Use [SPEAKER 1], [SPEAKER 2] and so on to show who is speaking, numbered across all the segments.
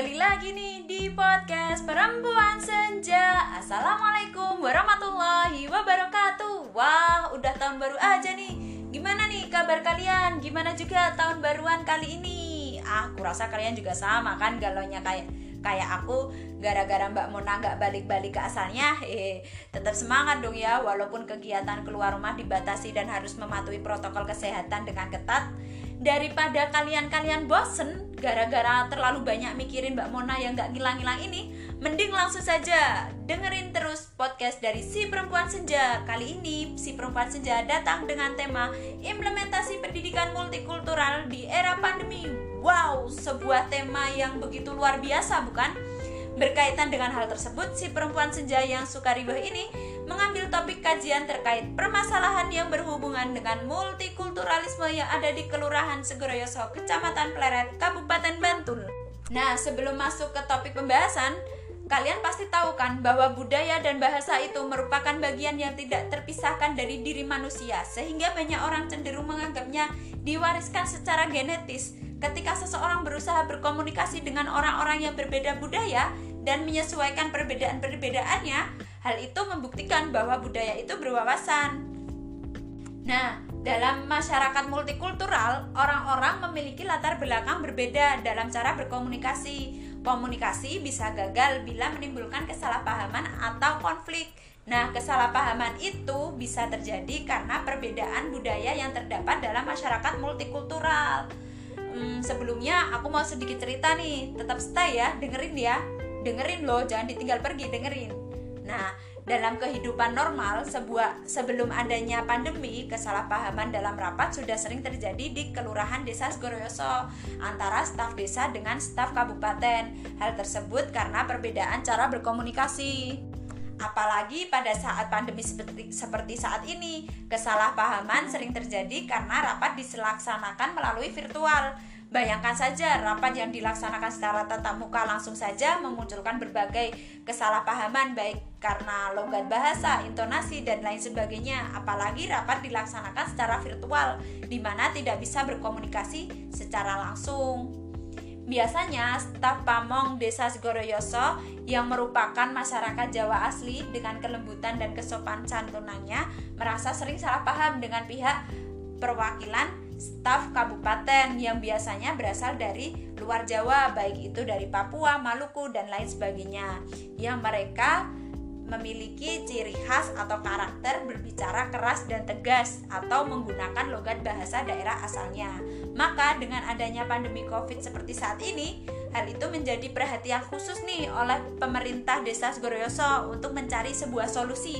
[SPEAKER 1] kembali lagi nih di podcast Perempuan Senja. Assalamualaikum warahmatullahi wabarakatuh. Wah, udah tahun baru aja nih. Gimana nih kabar kalian? Gimana juga tahun baruan kali ini? Ah, aku rasa kalian juga sama kan galonya kayak kayak aku. Gara-gara Mbak Mona nggak balik-balik ke asalnya eh tetap semangat dong ya. Walaupun kegiatan keluar rumah dibatasi dan harus mematuhi protokol kesehatan dengan ketat daripada kalian-kalian bosen gara-gara terlalu banyak mikirin Mbak Mona yang gak ngilang-ngilang ini mending langsung saja dengerin terus podcast dari Si Perempuan Senja kali ini Si Perempuan Senja datang dengan tema implementasi pendidikan multikultural di era pandemi wow sebuah tema yang begitu luar biasa bukan? Berkaitan dengan hal tersebut, si perempuan senja yang suka ribah ini mengambil topik kajian terkait permasalahan yang berhubungan dengan multikulturalisme yang ada di Kelurahan Segoroyoso, Kecamatan Pleret, Kabupaten Bantul. Nah, sebelum masuk ke topik pembahasan, kalian pasti tahu kan bahwa budaya dan bahasa itu merupakan bagian yang tidak terpisahkan dari diri manusia, sehingga banyak orang cenderung menganggapnya diwariskan secara genetis. Ketika seseorang berusaha berkomunikasi dengan orang-orang yang berbeda budaya, dan menyesuaikan perbedaan-perbedaannya, hal itu membuktikan bahwa budaya itu berwawasan. Nah, dalam masyarakat multikultural, orang-orang memiliki latar belakang berbeda dalam cara berkomunikasi. Komunikasi bisa gagal bila menimbulkan kesalahpahaman atau konflik. Nah, kesalahpahaman itu bisa terjadi karena perbedaan budaya yang terdapat dalam masyarakat multikultural. Hmm, sebelumnya aku mau sedikit cerita nih, tetap stay ya, dengerin ya dengerin loh jangan ditinggal pergi dengerin. Nah dalam kehidupan normal sebuah sebelum adanya pandemi kesalahpahaman dalam rapat sudah sering terjadi di kelurahan desa Segoroyoso antara staf desa dengan staf kabupaten. Hal tersebut karena perbedaan cara berkomunikasi. Apalagi pada saat pandemi seperti, seperti saat ini kesalahpahaman sering terjadi karena rapat dilaksanakan melalui virtual Bayangkan saja rapat yang dilaksanakan secara tatap muka langsung saja memunculkan berbagai kesalahpahaman baik karena logat bahasa, intonasi dan lain sebagainya. Apalagi rapat dilaksanakan secara virtual di mana tidak bisa berkomunikasi secara langsung. Biasanya staf pamong Desa Segoroyoso yang merupakan masyarakat Jawa asli dengan kelembutan dan kesopan santunannya merasa sering salah paham dengan pihak perwakilan staf kabupaten yang biasanya berasal dari luar Jawa, baik itu dari Papua, Maluku, dan lain sebagainya, yang mereka memiliki ciri khas atau karakter berbicara keras dan tegas atau menggunakan logat bahasa daerah asalnya. Maka dengan adanya pandemi Covid seperti saat ini, hal itu menjadi perhatian khusus nih oleh pemerintah Desa Segoroyoso untuk mencari sebuah solusi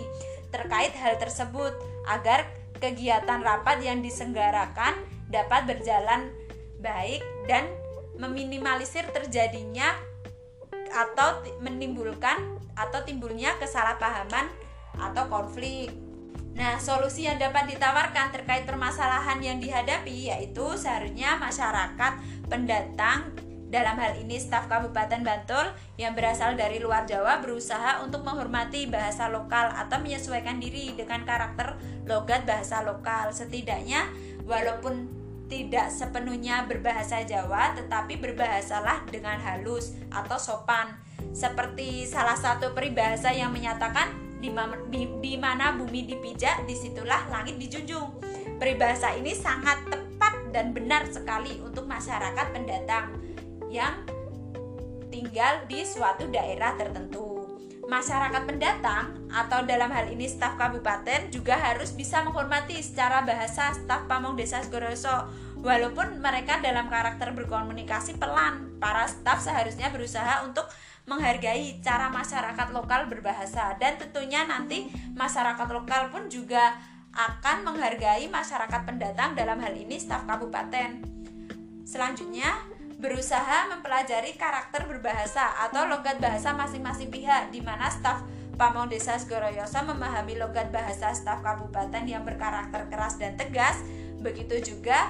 [SPEAKER 1] terkait hal tersebut agar kegiatan rapat yang disenggarakan dapat berjalan baik dan meminimalisir terjadinya atau menimbulkan atau timbulnya kesalahpahaman atau konflik. Nah, solusi yang dapat ditawarkan terkait permasalahan yang dihadapi yaitu seharusnya masyarakat pendatang dalam hal ini staf Kabupaten Bantul yang berasal dari luar Jawa berusaha untuk menghormati bahasa lokal atau menyesuaikan diri dengan karakter logat bahasa lokal. Setidaknya walaupun tidak sepenuhnya berbahasa Jawa tetapi berbahasalah dengan halus atau sopan. Seperti salah satu peribahasa yang menyatakan di, mana bumi dipijak di situlah langit dijunjung. Peribahasa ini sangat tepat dan benar sekali untuk masyarakat pendatang yang tinggal di suatu daerah tertentu. Masyarakat pendatang atau dalam hal ini staf kabupaten juga harus bisa menghormati secara bahasa staf pamong desa Segoroso. Walaupun mereka dalam karakter berkomunikasi pelan, para staf seharusnya berusaha untuk menghargai cara masyarakat lokal berbahasa dan tentunya nanti masyarakat lokal pun juga akan menghargai masyarakat pendatang dalam hal ini staf kabupaten. Selanjutnya, berusaha mempelajari karakter berbahasa atau logat bahasa masing-masing pihak di mana staf Pamong Desa Segoroyoso memahami logat bahasa staf kabupaten yang berkarakter keras dan tegas, begitu juga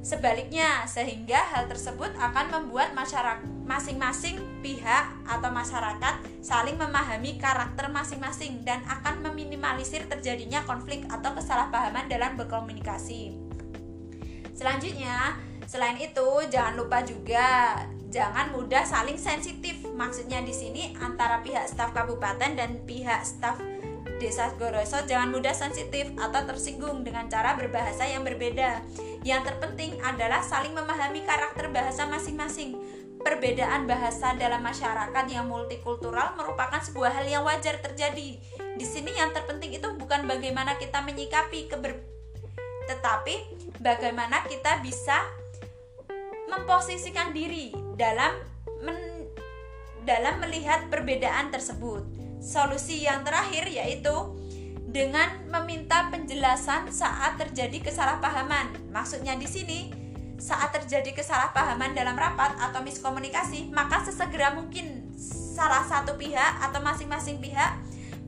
[SPEAKER 1] sebaliknya sehingga hal tersebut akan membuat masyarakat masing-masing pihak atau masyarakat saling memahami karakter masing-masing dan akan meminimalisir terjadinya konflik atau kesalahpahaman dalam berkomunikasi. Selanjutnya, Selain itu, jangan lupa juga jangan mudah saling sensitif. Maksudnya di sini antara pihak staf kabupaten dan pihak staf desa Goroso jangan mudah sensitif atau tersinggung dengan cara berbahasa yang berbeda. Yang terpenting adalah saling memahami karakter bahasa masing-masing. Perbedaan bahasa dalam masyarakat yang multikultural merupakan sebuah hal yang wajar terjadi. Di sini yang terpenting itu bukan bagaimana kita menyikapi keber tetapi bagaimana kita bisa memposisikan diri dalam men, dalam melihat perbedaan tersebut. Solusi yang terakhir yaitu dengan meminta penjelasan saat terjadi kesalahpahaman. Maksudnya di sini saat terjadi kesalahpahaman dalam rapat atau miskomunikasi, maka sesegera mungkin salah satu pihak atau masing-masing pihak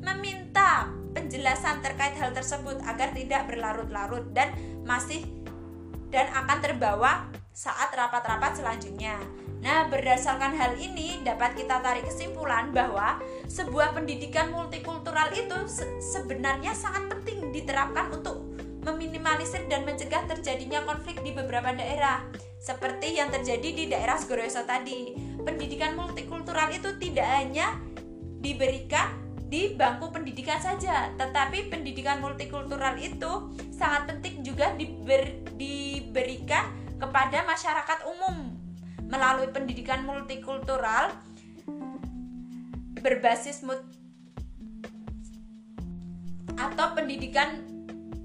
[SPEAKER 1] meminta penjelasan terkait hal tersebut agar tidak berlarut-larut dan masih dan akan terbawa saat rapat-rapat selanjutnya. Nah, berdasarkan hal ini dapat kita tarik kesimpulan bahwa sebuah pendidikan multikultural itu se sebenarnya sangat penting diterapkan untuk meminimalisir dan mencegah terjadinya konflik di beberapa daerah. Seperti yang terjadi di daerah Segoroso tadi. Pendidikan multikultural itu tidak hanya diberikan di bangku pendidikan saja, tetapi pendidikan multikultural itu sangat penting juga diber, diberikan kepada masyarakat umum melalui pendidikan multikultural berbasis mut atau pendidikan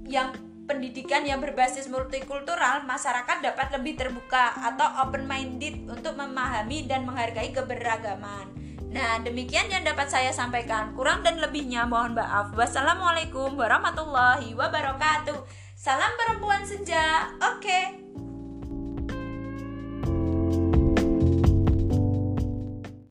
[SPEAKER 1] yang pendidikan yang berbasis multikultural masyarakat dapat lebih terbuka atau open minded untuk memahami dan menghargai keberagaman. Nah, demikian yang dapat saya sampaikan. Kurang dan lebihnya mohon maaf. Wassalamualaikum warahmatullahi wabarakatuh. Salam perempuan senja.